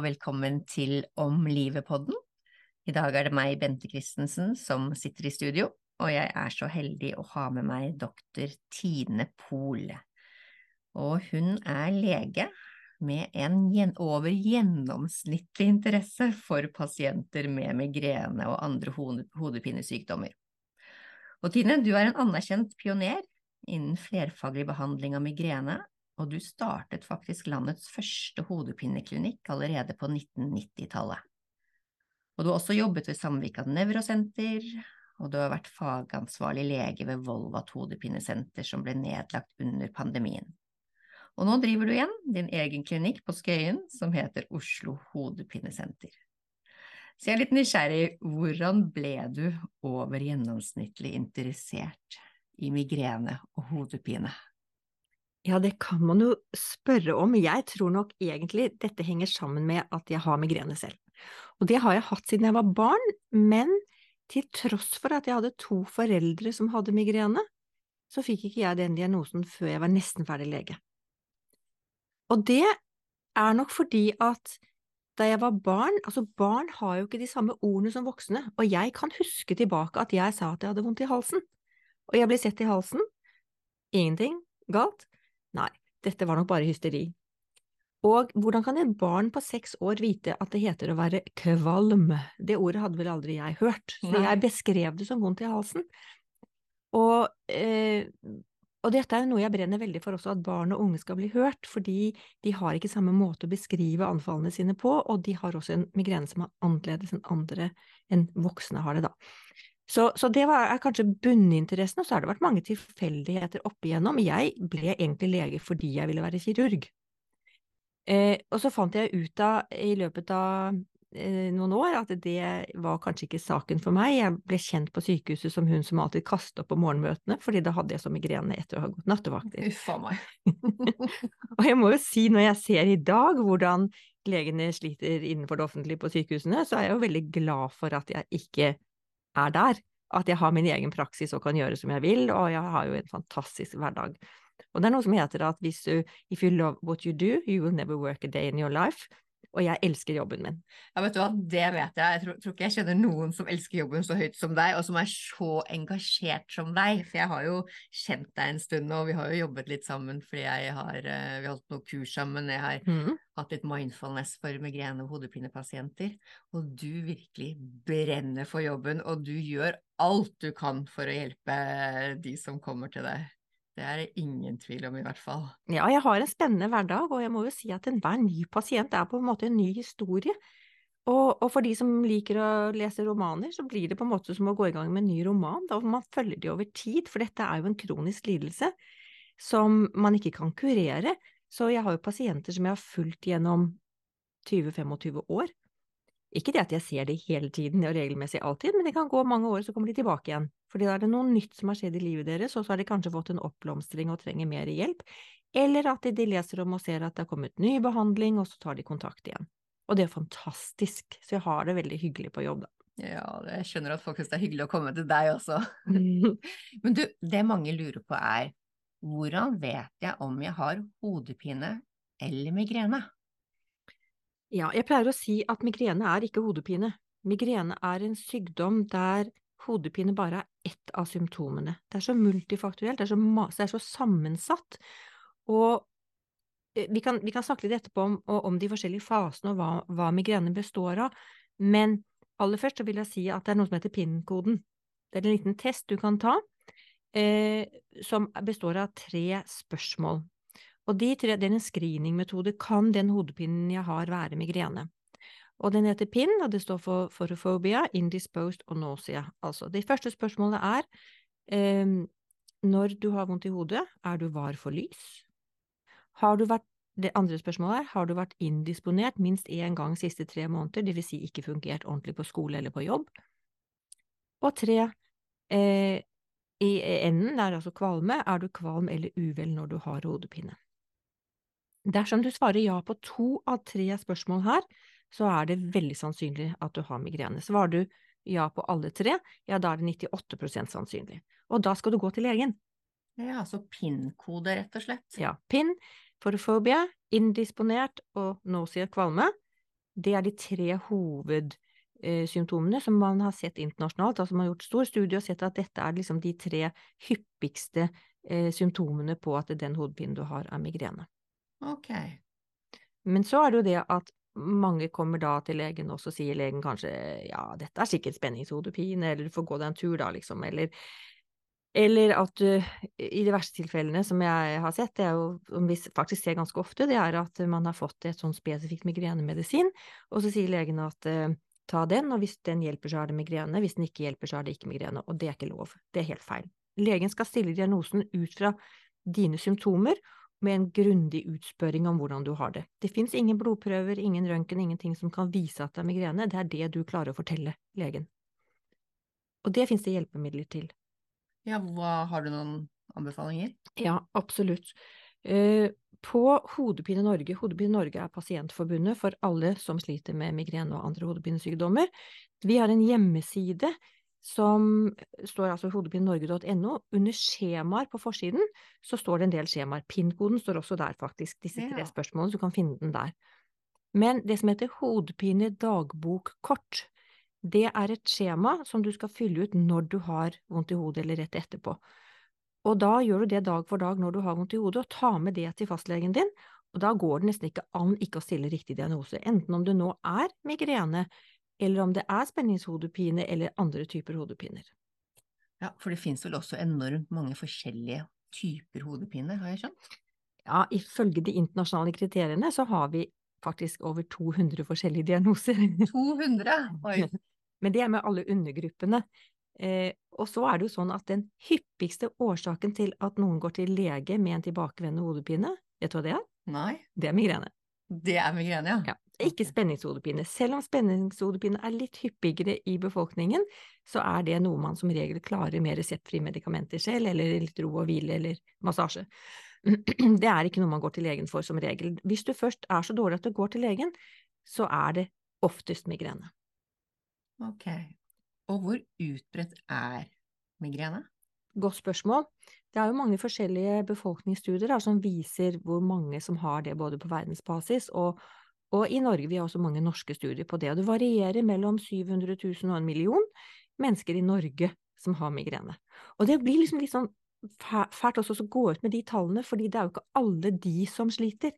Velkommen til Om livet-podden. I dag er det meg, Bente Christensen, som sitter i studio, og jeg er så heldig å ha med meg doktor Tine Pohl. Og hun er lege med en over gjennomsnittlig interesse for pasienter med migrene og andre hodepinesykdommer. Og Tine, du er en anerkjent pioner innen flerfaglig behandling av migrene, og du startet faktisk landets første hodepineklinikk allerede på 1990-tallet. Og du har også jobbet ved Samvika nevrosenter, og du har vært fagansvarlig lege ved Volvat hodepinesenter som ble nedlagt under pandemien. Og nå driver du igjen din egen klinikk på Skøyen som heter Oslo hodepinesenter. Så jeg er litt nysgjerrig, hvordan ble du over gjennomsnittlig interessert i migrene og hodepine? Ja, det kan man jo spørre om. Jeg tror nok egentlig dette henger sammen med at jeg har migrene selv. Og det har jeg hatt siden jeg var barn, men til tross for at jeg hadde to foreldre som hadde migrene, så fikk ikke jeg den diagnosen før jeg var nesten ferdig lege. Og det er nok fordi at da jeg var barn, altså barn har jo ikke de samme ordene som voksne, og jeg kan huske tilbake at jeg sa at jeg hadde vondt i halsen, og jeg ble sett i halsen, ingenting galt, Nei, dette var nok bare hysteri. Og hvordan kan et barn på seks år vite at det heter å være kvalm? Det ordet hadde vel aldri jeg hørt, så Nei. jeg beskrev det som vondt i halsen. Og, eh, og, dette er jo noe jeg brenner veldig for også, at barn og unge skal bli hørt, fordi de har ikke samme måte å beskrive anfallene sine på, og de har også en migrene som er annerledes enn andre enn voksne har det, da. Så, så, det var, kanskje bunninteressen, og så har det vært mange tilfeldigheter opp igjennom. Jeg ble egentlig lege fordi jeg ville være kirurg. Eh, og så fant jeg ut av, i løpet av eh, noen år, at det var kanskje ikke saken for meg. Jeg ble kjent på sykehuset som hun som alltid kastet opp på morgenmøtene, fordi da hadde jeg så migrene etter å ha gått nattevakter. Uffa meg. og jeg må jo si, når jeg ser i dag hvordan legene sliter innenfor det offentlige på sykehusene, så er jeg jo veldig glad for at jeg ikke er der. At jeg har min egen praksis og kan gjøre som jeg vil, og jeg har jo en fantastisk hverdag. Og det er noe som heter at hvis du if you love what you do, you will never work a day in your life og jeg elsker jobben min. Ja, vet du hva, det vet jeg. Jeg tror, tror, ikke jeg kjenner noen som elsker jobben så høyt som deg, og som er så engasjert som deg. For jeg har jo kjent deg en stund, og vi har jo jobbet litt sammen fordi jeg har, eh, vi har holdt noen kurs sammen. Jeg har mm. hatt litt mindfulness for migrene- og hodepinepasienter. Og du virkelig brenner for jobben, og du gjør alt du kan for å hjelpe de som kommer til deg. Det er det ingen tvil om, i hvert fall. Ja, jeg har en spennende hverdag, og jeg må jo si at enhver ny pasient er på en måte en ny historie. Og, og, for de som liker å lese romaner, så blir det på en måte som å gå i gang med en ny roman. Da man følger de over tid, for dette er jo en kronisk lidelse som man ikke kan kurere. Så jeg har jo pasienter som jeg har fulgt gjennom 20-25 år. Ikke det at jeg ser det hele tiden og regelmessig alltid, men det kan gå mange år, så kommer de tilbake igjen. Fordi da er det noe nytt som har skjedd i livet deres, og så har de kanskje fått en oppblomstring og trenger mer hjelp. Eller at de leser om og ser at det har kommet ny behandling, og så tar de kontakt igjen. Og det er fantastisk, så jeg har det veldig hyggelig på jobb, da. Ja, jeg skjønner at folk syns det er hyggelig å komme til deg også. Men du, det mange lurer på er, hvordan vet jeg om jeg har hodepine eller migrene? Ja, jeg pleier å si at migrene er ikke hodepine. Migrene er en sykdom der hodepine bare er ett av symptomene. Det er så multifaktorielt, det er så, det er så sammensatt. Og eh, vi kan, vi kan, snakke litt etterpå om, om de forskjellige fasene og hva, hva, migrene består av, men aller først vil jeg si at det er noe som heter PIN-koden. Det er en liten test du kan ta, eh, som består av tre spørsmål. Og de tre, det er en screeningmetode. Kan den hodepinen jeg har, være migrene? Og den heter PIN, og det står for forophobia, indisposed og nausea. Altså, det første spørsmålet er eh, når du har vondt i hodet, er du var for lys? Har du vært det andre spørsmålet er, har du vært indisponert minst én gang siste tre måneder, vil si ikke fungert ordentlig på skole eller på jobb? Og tre, eh, i enden, det er altså kvalme, er du kvalm eller uvel når du har hodepine? Dersom du svarer ja på to av tre spørsmål her, så er det veldig sannsynlig at du har migrene. Svarer du ja på alle tre, ja da er det 98% sannsynlig. Og da skal du gå til legen. Ja, altså PIN-kode, rett og slett. Ja, PIN, forofobia, indisponert og nausea, kvalme. Det er de tre hovedsymptomene som man har sett internasjonalt. Altså man har gjort stor studie og sett at dette er liksom de tre hyppigste eh, symptomene på at den hodepinen du har, er migrene. Ok. Men så er det jo det at mange kommer da til legen, og så sier legen kanskje ja, dette er sikkert spenningshodepine, eller du får gå deg en tur da, liksom, eller eller at du, i de verste tilfellene som jeg har sett, det er jo, som vi faktisk ser ganske ofte, det er at man har fått et sånn spesifikt migrenemedisin, og så sier legen at ta den, og hvis den hjelper, så er det migrene, hvis den ikke hjelper, så er det ikke migrene, og det er ikke lov, det er helt feil. Legen skal stille diagnosen ut fra dine symptomer, med en grundig utspørring om hvordan du har det. Det fins ingen blodprøver, ingen røntgen, ingenting som kan vise at det er migrene, det er det du klarer å fortelle legen. Og det fins det hjelpemidler til. Ja, hva, har du noen anbefalinger? Ja, absolutt. Eh, på Hodepine Norge, Hodepine Norge er pasientforbundet for alle som sliter med migrene og andre hodepinesykdommer. Vi har en hjemmeside som står altså hodepinenorge.no. Under skjemaer på forsiden så står det en del skjemaer. PIN-koden står også der, faktisk, disse tre Ja. spørsmålene, så du kan finne den der. Men det som heter hodepine dagbokkort, det er et skjema som du skal fylle ut når du har vondt i hodet eller rett etterpå. Og da gjør du det dag for dag når du har vondt i hodet, og tar med det til fastlegen din, og da går det nesten ikke an ikke å stille riktig diagnose, enten om det nå er migrene, eller om det er spenningshodepine eller andre typer hodepiner. Ja, for det finnes vel også enormt mange forskjellige typer hodepine, har jeg skjønt? Ja, ifølge de internasjonale kriteriene så har vi faktisk over 200 forskjellige diagnoser. 200! Oi. Men det er med alle undergruppene. Eh, og så er det jo sånn at den hyppigste årsaken til at noen går til lege med en tilbakevendende hodepine, vet du hva det er? Nei, Det er migrene. det er migrene, ja. Ja, ikke spenningshodepine. Selv om spenningshodepine er litt hyppigere i befolkningen, så er det noe man som regel klarer med reseptfrie medikamenter selv, eller litt ro og hvile eller massasje. Det er ikke noe man går til legen for som regel. Hvis du først er så dårlig at du går til legen, så er det oftest migrene. Ok. Og hvor utbredt er migrene? Godt spørsmål. Det er jo mange forskjellige befolkningsstudier da, som viser hvor mange som har det både på verdensbasis og, og i Norge. Vi har også mange norske studier på det, og det varierer mellom 700 000 og en million mennesker i Norge som har migrene. Og det blir liksom litt sånn fælt også å gå ut med de tallene, fordi det er jo ikke alle de som sliter.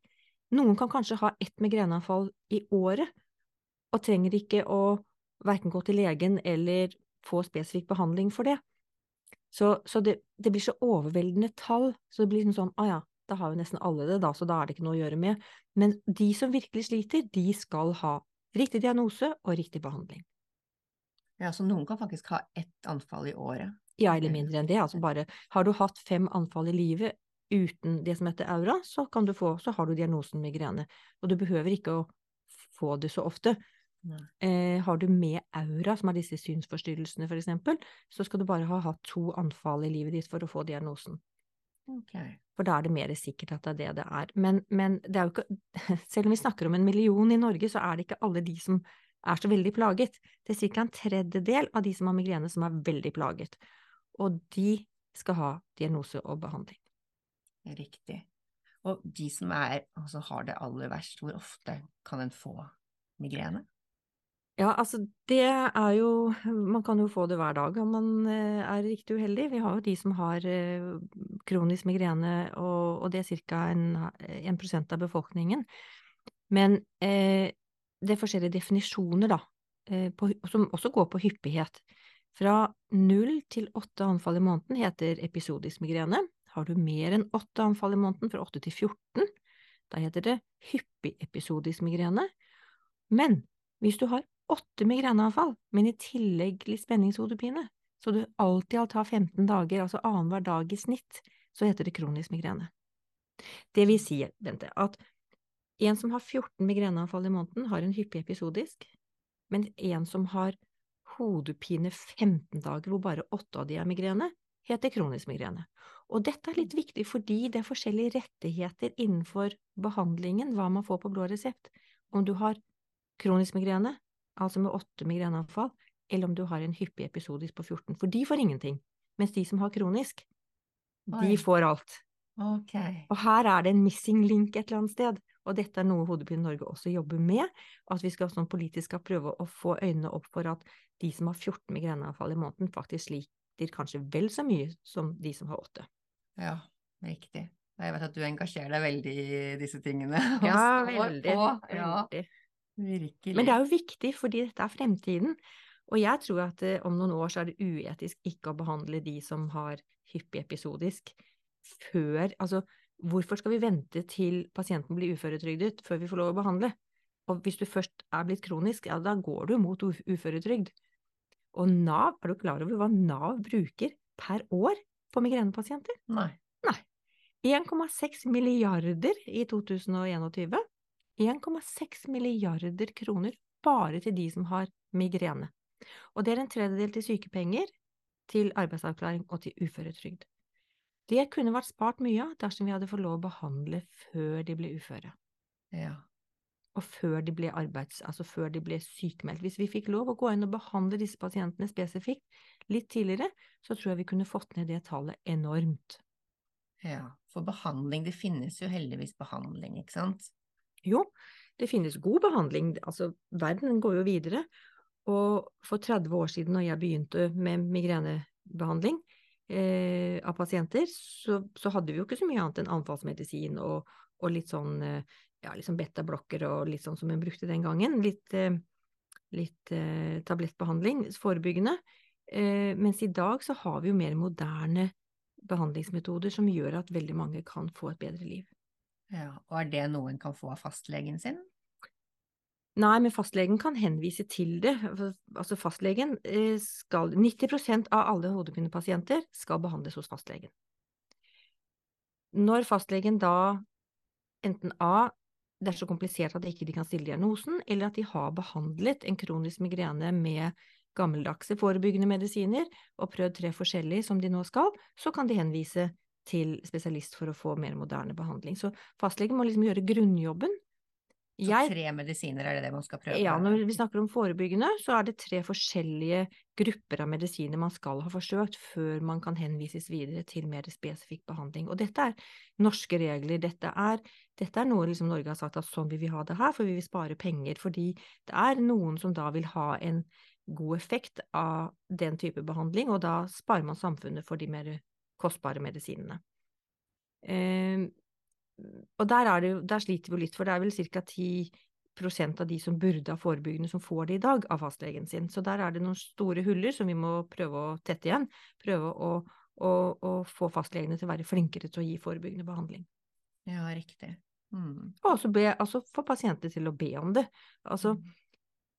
Noen kan kanskje ha ett migreneanfall i året, og trenger ikke å verken gå til legen eller få spesifikk behandling for det. Så, så det, det blir så overveldende tall, så det blir liksom sånn, ah ja, da har jo nesten alle det da, så da er det ikke noe å gjøre med. Men de som virkelig sliter, de skal ha riktig diagnose og riktig behandling. Ja, så noen kan faktisk ha ett anfall i året. Ja, eller mindre enn det, altså bare, har du hatt fem anfall i livet uten det som heter aura, så kan du få, så har du diagnosen migrene. Og du behøver ikke å få det så ofte. Eh, har du med aura, som er disse synsforstyrrelsene for eksempel, så skal du bare ha hatt to anfall i livet ditt for å få diagnosen. Ok. For da er det mer sikkert at det er det det er. Men, men det er jo ikke, selv om vi snakker om en million i Norge, så er det ikke alle de som er så veldig plaget. Det er ca. en tredjedel av de som har migrene som er veldig plaget. Og de skal ha diagnose og behandling. Riktig. Og de som er, altså har det aller verst, hvor ofte kan en få migrene? Ja, altså det er jo Man kan jo få det hver dag om man eh, er riktig uheldig. Vi har jo de som har eh, kronisk migrene, og, og det er ca. en prosent av befolkningen. Men eh, det er forskjellige definisjoner, da, eh, på, som også går på hyppighet. Fra null til åtte anfall i måneden heter episodisk migrene. Har du mer enn åtte anfall i måneden, fra åtte til 14, da heter det hyppig episodisk migrene. Men hvis du har åtte migreneanfall, men i tillegg litt spenningshodepine, så du alltid alt har 15 dager, altså annenhver dag i snitt, så heter det kronisk migrene. Det vil si, Bente, at En som har 14 migreneanfall i måneden, har en hyppig episodisk, men en som har hodepine 15 dager, hvor bare 8 av de er migrene, heter kronisk migrene. Og dette er litt viktig fordi det er forskjellige rettigheter innenfor behandlingen, hva man får på blå resept. Om du har kronisk migrene, altså med åtte migreneanfall, eller om du har en hyppig episodisk på 14, for de får ingenting, mens de som har kronisk, Oi. de får alt. Okay. Og her er det en missing link et eller annet sted, og dette er noe Hodepine Norge også jobber med, at vi skal sånn politisk skal prøve å få øynene opp for at de som har 14 migreneanfall i måneden, faktisk sliter kanskje vel så mye som de som har 8. Ja, riktig. Jeg vet at du engasjerer deg veldig i disse tingene. Ja, veldig. Ja, veldig. Virkelig. Men det er jo viktig, fordi dette er fremtiden. Og jeg tror at eh, om noen år så er det uetisk ikke å behandle de som har hyppig episodisk, før Altså, hvorfor skal vi vente til pasienten blir uføretrygdet før vi får lov å behandle? Og hvis du først er blitt kronisk, ja, da går du mot uf- uføretrygd. Og Nav, er du klar over hva Nav bruker per år på migrenepasienter? Nei. 1,6 milliarder i 2021. 1,6 milliarder kroner bare til de som har migrene. Og det er en tredjedel til sykepenger, til arbeidsavklaring og til uføretrygd. Det kunne vært spart mye av dersom vi hadde fått lov å behandle før de ble uføre, Ja. og før de ble arbeids... altså før de ble sykemeldt. Hvis vi fikk lov å gå inn og behandle disse pasientene spesifikt litt tidligere, så tror jeg vi kunne fått ned det tallet enormt. ja. For behandling, det finnes jo heldigvis behandling, ikke sant? Jo, det finnes god behandling, altså verden går jo videre, og for 30 år siden når jeg begynte med migrenebehandling eh, av pasienter, så, så hadde vi jo ikke så mye annet enn anfallsmedisin og, og litt sånn, eh, ja, liksom sånn beta-blokker og litt sånn som en brukte den gangen, litt, eh, litt eh, tablettbehandling, forebyggende, eh, mens i dag så har vi jo mer moderne behandlingsmetoder som gjør at veldig mange kan få et bedre liv. Ja. Og er det noe en kan få av fastlegen sin? Nei, men fastlegen kan henvise til det. Altså fastlegen eh, skal 90% av alle hodepinepasienter skal behandles hos fastlegen. Når fastlegen da enten A det er så komplisert at ikke de kan stille diagnosen, eller at de har behandlet en kronisk migrene med gammeldagse forebyggende medisiner og prøvd tre forskjellige som de nå skal, så kan de henvise til spesialist for å få mer moderne behandling. Så fastlegen må liksom gjøre grunnjobben. Så Jeg tre medisiner er det det man skal prøve? ja, når vi snakker om forebyggende, så er det tre forskjellige grupper av medisiner man skal ha forsøkt før man kan henvises videre til mer spesifikk behandling. Og dette er norske regler, dette er, dette er noe liksom Norge har sagt at sånn vil vi ha det her, for vi vil spare penger. Fordi det er noen som da vil ha en god effekt av den type behandling, og da sparer man samfunnet for de mer kostbare medisinene. Eh, og der, er det der sliter vi jo litt, for det er vel ca. 10% av de som burde ha forebyggende, som får det i dag av fastlegen sin. Så der er det noen store huller som vi må prøve å tette igjen. Prøve å, å, å få fastlegene til å være flinkere til å gi forebyggende behandling. Ja, riktig. Mm. Og også be, altså få pasienter til å be om det. Altså,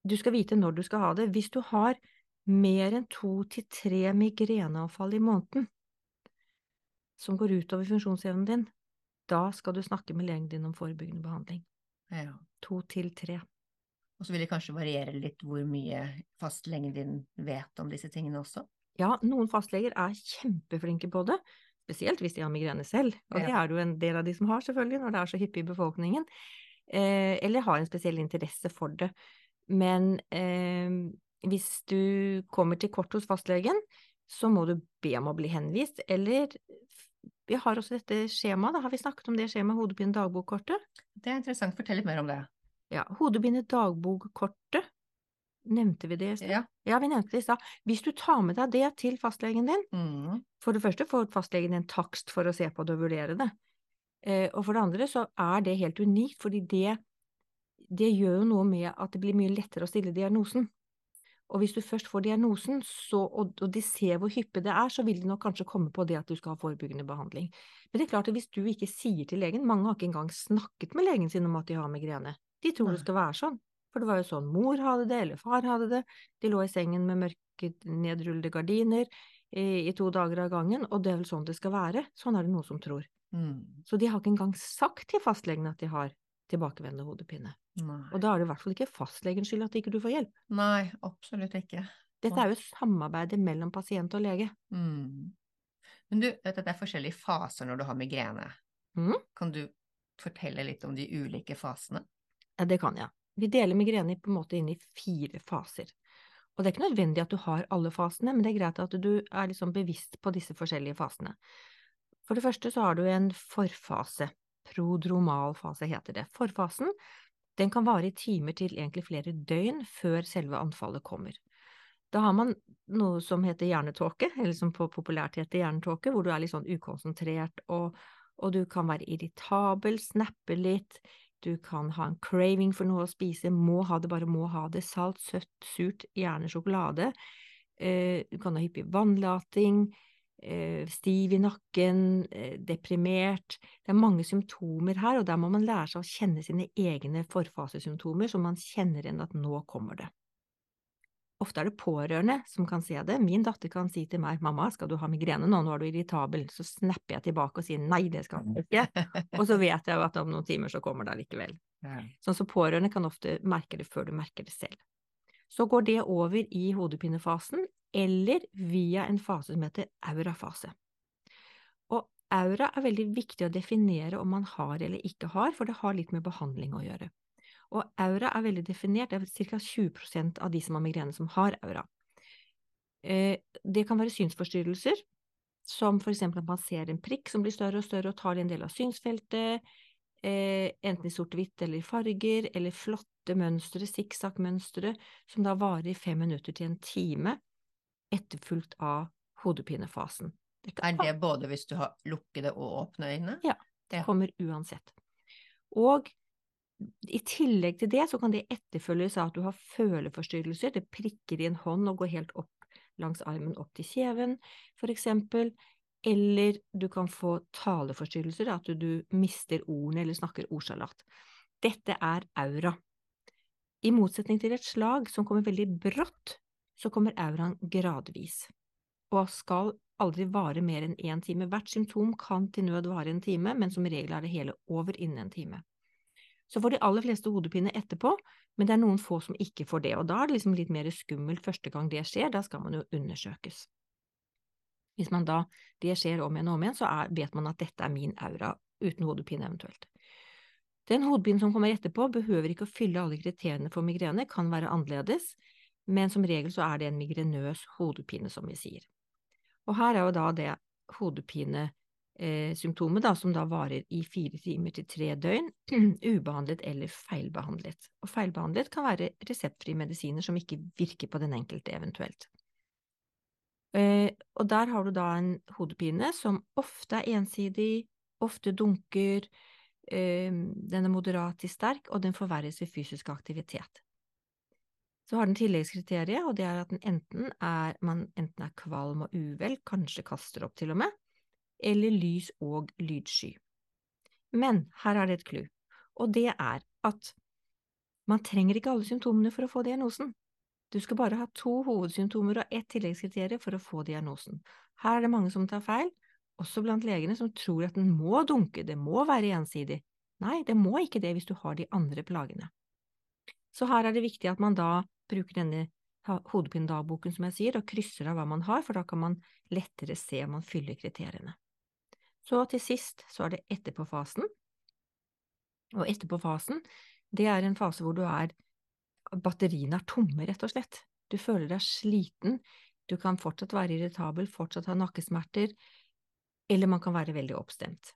du skal vite når du skal ha det. Hvis du har mer enn to til tre migreneanfall i måneden som går utover funksjonsevnen din, da skal du snakke med legen din om forebyggende behandling. Ja. To til tre. Og så vil det kanskje variere litt hvor mye fastlegen din vet om disse tingene også? Ja, noen fastleger er kjempeflinke på det, spesielt hvis de har migrene selv, og det er det jo en del av de som har, selvfølgelig, når det er så hyppig i befolkningen, eh, eller har en spesiell interesse for det. Men eh, hvis du kommer til kort hos fastlegen, så må du be om å bli henvist, eller vi har også dette skjemaet, da har vi snakket om det skjemaet, hodepine dagbokkortet. Det er interessant. Fortell litt mer om det. Ja, hodepine dagbokkortet, nevnte vi det i stad? Ja. Ja, vi nevnte det i stad. Hvis du tar med deg det til fastlegen din, Mm. For det første får fastlegen en takst for å se på det og vurdere det. Eh, og for det andre så er det helt unikt, fordi det, det gjør jo noe med at det blir mye lettere å stille diagnosen. Og hvis du først får diagnosen, så, og, og de ser hvor hyppig det er, så vil de nok kanskje komme på det at du skal ha forebyggende behandling. Men det er klart at hvis du ikke sier til legen, mange har ikke engang snakket med legen sin om at de har migrene. De tror Nei. det skal være sånn. For det var jo sånn mor hadde det, eller far hadde det. De lå i sengen med mørke nedrullede gardiner i, i to dager av gangen, og det er vel sånn det skal være. Sånn er det noen som tror. Mm. Så de har ikke engang sagt til fastlegen at de har tilbakevendende hodepine. Nei. Og da er det i hvert fall ikke fastlegens skyld at ikke du får hjelp. Nei, absolutt ikke. Dette er jo samarbeidet mellom pasient og lege. Mm. Men du, vet at det er forskjellige faser når du har migrene. Mm. Kan du fortelle litt om de ulike fasene? Ja, det kan jeg. Vi deler migrene på en måte inn i fire faser. Og det er ikke nødvendig at du har alle fasene, men det er greit at du er liksom bevisst på disse forskjellige fasene. For det første så har du en forfase. Prodromal fase heter det. Forfasen den kan vare i timer til egentlig flere døgn før selve anfallet kommer. Da har man noe som heter hjernetåke, eller som på populært heter hjernetåke, hvor du er litt sånn ukonsentrert, og, og du kan være irritabel, snappe litt, du kan ha en craving for noe å spise, må ha det, bare må ha det, salt, søtt, surt, gjerne sjokolade. Eh, du kan ha hyppig vannlating, stiv i nakken, eh, deprimert. Det er mange symptomer her, og der må man lære seg å kjenne sine egne forfasesymptomer, så man kjenner igjen at nå kommer det. Ofte er det pårørende som kan se det. Min datter kan si til meg, mamma, skal du ha migrene nå, nå er du irritabel. Så snapper jeg tilbake og sier nei, det skal jeg ikke. Og så vet jeg jo at om noen timer så kommer det allikevel. Sånn som pårørende kan ofte merke det før du merker det selv. Så går det over i hodepinefasen, eller via en fase som heter aurafase. Og aura er veldig viktig å definere om man har eller ikke har, for det har litt med behandling å gjøre. Og aura er veldig definert, det er ca. 20% av de som har migrene som har aura. Eh, Det kan være synsforstyrrelser, som for eksempel at man ser en prikk som blir større og større og tar en del av synsfeltet, eh, enten i sort-hvitt eller i farger, eller flotte mønstre, sikksakk-mønstre, som da varer i fem minutter til en time, etterfulgt av hodepinefasen. Dette Er det både hvis du har lukkede og åpne øyne? Ja. Det kommer uansett. Og i tillegg til det så kan det etterfølges av at du har føleforstyrrelser, det prikker i en hånd og går helt opp langs armen opp til kjeven, for eksempel, eller du kan få taleforstyrrelser, at du, du mister ordene eller snakker ordsalat. Dette er aura. I motsetning til et slag som kommer veldig brått, så kommer auraen gradvis, og skal aldri vare mer enn én time. Hvert symptom kan til nød vare en time, men som regel er det hele over innen en time. Så får de aller fleste hodepine etterpå, men det er noen få som ikke får det, og da er det liksom litt mer skummelt første gang det skjer, da skal man jo undersøkes. Hvis man da, det skjer om igjen og om igjen, så er, vet man at dette er min aura, uten hodepine eventuelt. Den hodepinen som kommer etterpå, behøver ikke å fylle alle kriteriene for migrene, kan være annerledes, men som regel så er det en migrenøs hodepine, som vi sier. Og her er jo da det hodepinesymptomet da, som da varer i fire timer til tre døgn, ubehandlet eller feilbehandlet. Og feilbehandlet kan være reseptfrie medisiner som ikke virker på den enkelte eventuelt. Eh, og der har du da en hodepine som ofte er ensidig, ofte dunker, eh, den er moderat til sterk, og den forverres ved fysisk aktivitet. Så har den tilleggskriteriet, og det er at den enten er, man enten er kvalm og uvel, kanskje kaster opp til og med, eller lys og lydsky. Men her er det et clou, og det er at man trenger ikke alle symptomene for å få diagnosen. Du skal bare ha to hovedsymptomer og ett tilleggskriterium for å få diagnosen. Her er det mange som tar feil, også blant legene som tror at den må dunke, det må være ensidig. Nei, det må ikke det hvis du har de andre plagene. Så her er det viktig at man da bruker denne hodepinedagboken, som jeg sier, og krysser av hva man har, for da kan man lettere se om man fyller kriteriene. Så til sist så er det etterpåfasen, og etterpåfasen, det er en fase hvor du er batteriene er tomme, rett og slett. Du føler deg sliten, du kan fortsatt være irritabel, fortsatt ha nakkesmerter, eller man kan være veldig oppstemt.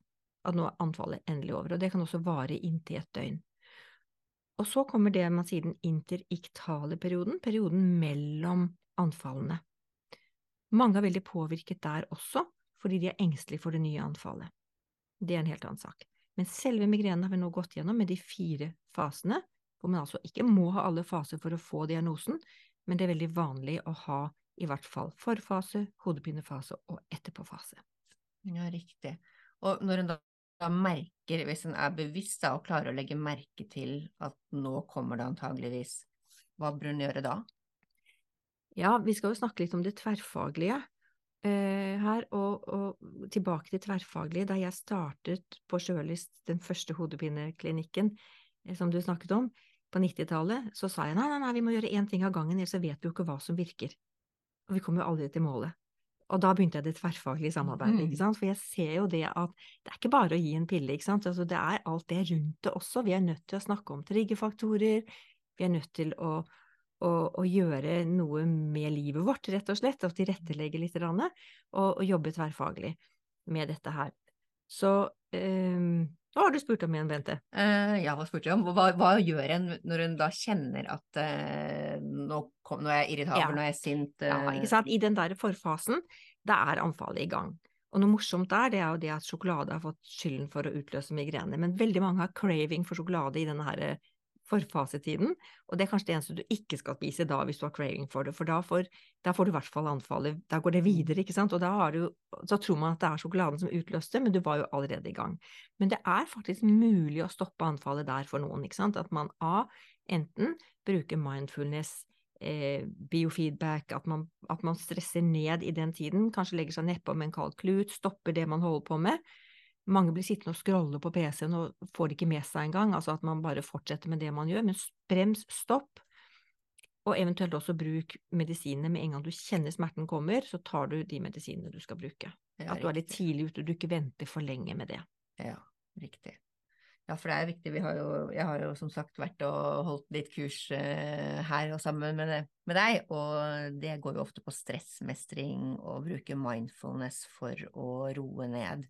At nå er anfallet endelig over, og det kan også vare inntil et døgn. Og så kommer det man sier den interiktale perioden, perioden mellom anfallene. Mange er veldig påvirket der også, fordi de er engstelige for det nye anfallet. Det er en helt annen sak. Men selve migrenen har vi nå gått gjennom med de fire fasene, hvor man altså ikke må ha alle faser for å få diagnosen, men det er veldig vanlig å ha i hvert fall forfase, hodepinefase og etterpåfase. Ja, riktig. Og når en da, da merker, hvis en er bevisst da, og klarer å legge merke til at nå kommer det antageligvis, hva bør en gjøre da? Ja, vi skal jo snakke litt om det tverrfaglige, eh, her, og, og tilbake til tverrfaglige. Da jeg startet på Sjølyst, den første hodepineklinikken eh, som du snakket om, på 90-tallet, så sa jeg nei, nei, nei, vi må gjøre én ting av gangen, ellers vet vi jo ikke hva som virker. Og vi kommer jo aldri til målet. Og da begynte jeg det tverrfaglige samarbeidet, Mm. ikke sant, for jeg ser jo det at det er ikke bare å gi en pille, ikke sant, altså det er alt det rundt det også. Vi er nødt til å snakke om triggerfaktorer, vi er nødt til å, å, å gjøre noe med livet vårt, rett og slett, og tilrettelegge litt, og, og jobbe tverrfaglig med dette her. Så ehm, hva har du spurt om igjen, Bente? Uh, ja, hva spurte jeg om? Hva, hva gjør en når en da kjenner at uh, nå, kom, nå er jeg irritabel, Ja. nå er jeg sint? Ja, eh, ikke sant? I den der forfasen, da er anfallet i gang. Og noe morsomt der, det er jo det at sjokolade har fått skylden for å utløse migrene. Men veldig mange har craving for sjokolade i denne her eh, forfasetiden, og det er kanskje det eneste du ikke skal spise da, hvis du har craving for det, for da får, da får du i hvert fall anfallet, da går det videre, ikke sant, og da har du, da tror man at det er sjokoladen som utløste, men du var jo allerede i gang. Men det er faktisk mulig å stoppe anfallet der for noen, ikke sant, at man A, enten bruker mindfulness, eh, biofeedback, at man, at man stresser ned i den tiden, kanskje legger seg nedpå med en kald klut, stopper det man holder på med. Mange blir sittende og scrolle på PC-en og får det ikke med seg engang, altså at man bare fortsetter med det man gjør, men brems, stopp. Og eventuelt også bruk medisinene med en gang du kjenner smerten kommer, så tar du de medisinene du skal bruke. ja, At du er litt tidlig ute, du ikke venter for lenge med det. Ja, riktig. Ja, for det er viktig. Vi har jo, jeg har jo som sagt vært og holdt litt kurs eh, her og sammen med, med deg, og det går jo ofte på stressmestring og bruke mindfulness for å roe ned.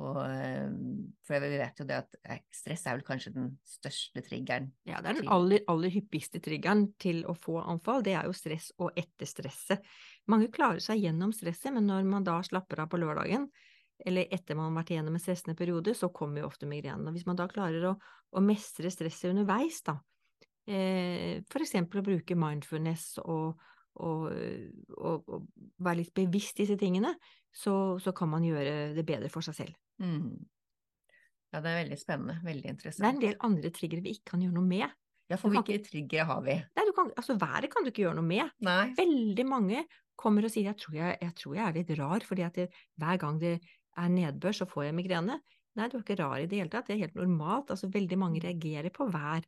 Og, eh, for vi vet jo det at eh, stress er vel kanskje den største triggeren. Ja, det er den aller, aller hyppigste triggeren til å få anfall, det er jo stress og etter stresset. Mange klarer seg gjennom stresset, men når man da slapper av på lørdagen, eller etter man har vært igjennom en stressende periode, så kommer jo ofte migrenen. Og hvis man da klarer å, å mestre stresset underveis, da, eh, for eksempel å bruke mindfulness og, og, og, og være litt bevisst disse tingene, så, så kan man gjøre det bedre for seg selv. Mm. Ja, det er veldig spennende, veldig interessant. Det er en del andre triggere vi ikke kan gjøre noe med. Ja, for hvilke triggere har vi? Nei, du kan, altså været kan du ikke gjøre noe med. Nei. Veldig mange kommer og sier jeg tror jeg, jeg, tror jeg er litt rar, fordi at det, hver gang det er nedbør, så får jeg migrene. Nei, du er ikke rar i det hele tatt, det er helt normalt. Altså, veldig mange reagerer på vær.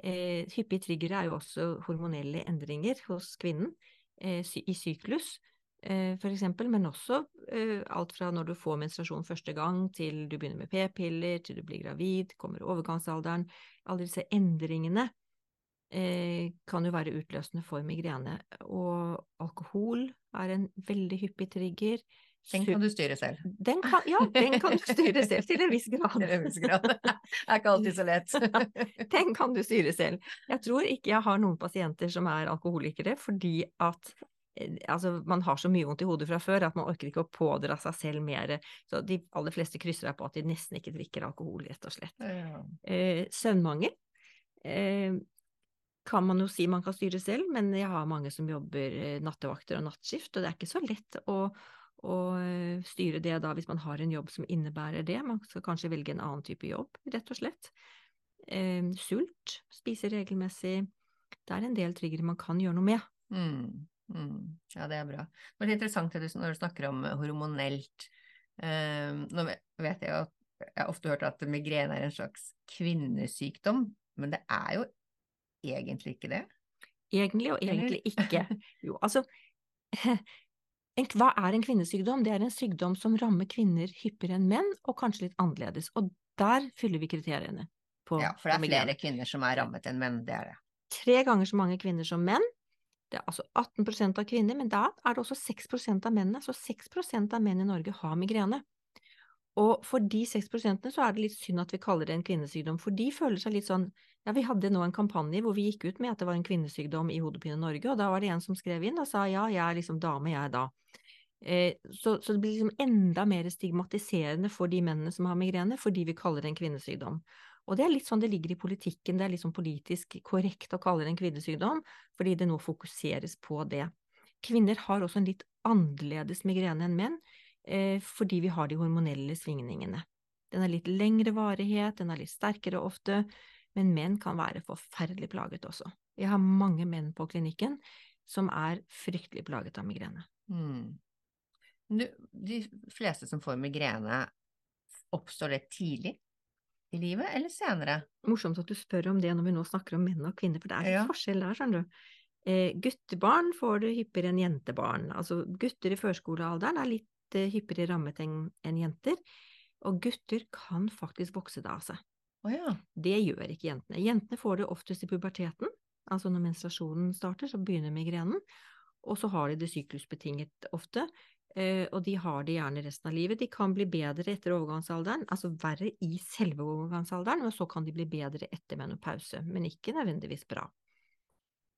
Eh, hyppige triggere er jo også hormonelle endringer hos kvinnen eh, i syklus, eh, for eksempel, men også eh, alt fra når du får menstruasjon første gang, til du begynner med p-piller, til du blir gravid, kommer overgangsalderen. Alle disse endringene eh, kan jo være utløsende for migrene. Og alkohol er en veldig hyppig trigger. Den kan du styre selv. den kan, ja, den kan du styre selv, til en viss grad. Til en viss grad. Det er ikke alltid så lett. Den kan du styre selv. Jeg tror ikke jeg har noen pasienter som er alkoholikere, fordi at eh, altså, man har så mye vondt i hodet fra før at man orker ikke å pådra seg selv mer. Så de aller fleste krysser av på at de nesten ikke drikker alkohol, rett og slett. Ja. Eh, søvnmangel eh, kan man jo si man kan styre selv, men jeg har mange som jobber nattevakter og nattskift, og det er ikke så lett å, å eh, styre det da hvis man har en jobb som innebærer det. Man skal kanskje velge en annen type jobb, rett og slett. Eh, sult, spise regelmessig. Det er en del triggere man kan gjøre noe med. Mm, mm. ja, det er bra. Det er interessant det du, når du snakker om hormonelt. Eh, nå vet jeg at jeg har ofte hørt at migrene er en slags kvinnesykdom, men det er jo egentlig ikke det. Egentlig og egentlig ikke. Jo, altså Hva er en kvinnesykdom? Det er en sykdom som rammer kvinner hyppigere enn menn, og kanskje litt annerledes. Og der fyller vi kriteriene. På, Ja, for det er flere kvinner som er rammet enn menn, det er det. Tre ganger så mange kvinner som menn. Det er altså 18% av kvinner, men da er det også 6% av mennene. Så 6% av menn i Norge har migrene. Og for de 6 så er det litt synd at vi kaller det en kvinnesykdom, for de føler seg litt sånn Ja, vi hadde nå en kampanje hvor vi gikk ut med at det var en kvinnesykdom i Hodepine Norge, og da var det en som skrev inn og sa ja, jeg er liksom dame, jeg er da. Eh, så, så det blir liksom enda mer stigmatiserende for de mennene som har migrene, fordi vi kaller det en kvinnesykdom. Og det er litt sånn det ligger i politikken, det er sånn politisk korrekt å kalle det en kvinnesykdom, fordi det nå fokuseres på det. Kvinner har også en litt annerledes migrene enn menn, eh, fordi vi har de hormonelle svingningene. Den har litt lengre varighet, den er litt sterkere ofte, men menn kan være forferdelig plaget også. Jeg har mange menn på klinikken som er fryktelig plaget av migrene. Mm. Du, de fleste som får migrene, oppstår det tidlig i livet eller senere? Morsomt at du spør om det når vi nå snakker om menn og kvinner, for det er en Ja. forskjell der, skjønner du. Eh, guttebarn får det hyppigere enn jentebarn. Altså gutter i førskolealderen er litt eh, hyppigere rammet enn jenter, og gutter kan faktisk vokse det av seg. Å ja. Det gjør ikke jentene. Jentene får det oftest i puberteten, altså når menstruasjonen starter, så begynner migrenen, og så har de det syklusbetinget ofte, eh, og de har det gjerne resten av livet. De kan bli bedre etter overgangsalderen, altså verre i selve overgangsalderen, og så kan de bli bedre etter menopause, men ikke nødvendigvis bra.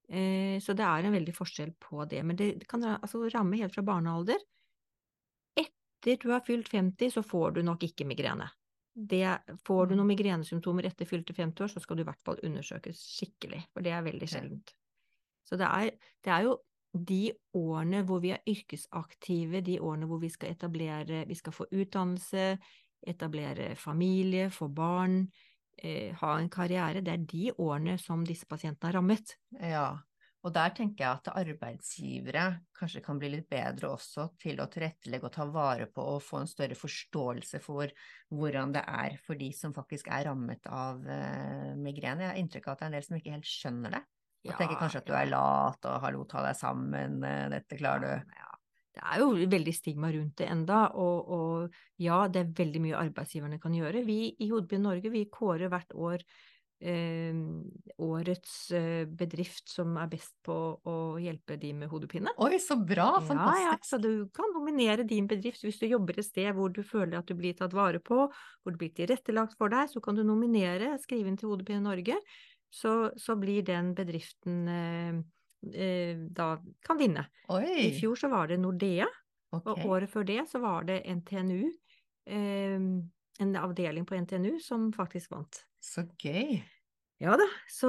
Eh, Så det er en veldig forskjell på det, men det kan altså ramme helt fra barnealder. Etter du har fylt 50, så får du nok ikke migrene. Det, får du noen migrenesymptomer etter fylte 50 år, så skal du i hvert fall undersøkes skikkelig, for det er veldig sjeldent. Så det er, det er jo de årene hvor vi er yrkesaktive, de årene hvor vi skal etablere, vi skal få utdannelse, etablere familie, få barn, eh, ha en karriere, det er de årene som disse pasientene er rammet. Ja, og der tenker jeg at arbeidsgivere kanskje kan bli litt bedre også til å tilrettelegge og ta vare på og få en større forståelse for hvordan det er for de som faktisk er rammet av uh, migrene. Jeg har inntrykk av at det er en del som ikke helt skjønner det. Og tenker kanskje at du er lat og hallo, ta deg sammen, eh, dette klarer du. Ja, det er jo veldig stigma rundt det enda, og, og ja, det er veldig mye arbeidsgiverne kan gjøre. Vi i Hodebyen Norge, vi kårer hvert år eh, årets eh, bedrift som er best på å hjelpe de med hodepine. Oi, så bra! Ja, ja, så du kan nominere din bedrift hvis du jobber et sted hvor du føler at du blir tatt vare på, hvor det blir tilrettelagt for deg, så kan du nominere, skrive inn til Hodepine Norge, så, så blir den bedriften eh, eh, da kan vinne. Oi! I fjor så var det Nordea, okay. og året før det så var det NTNU, eh, en avdeling på NTNU som faktisk vant. Så gøy! Ja da, så,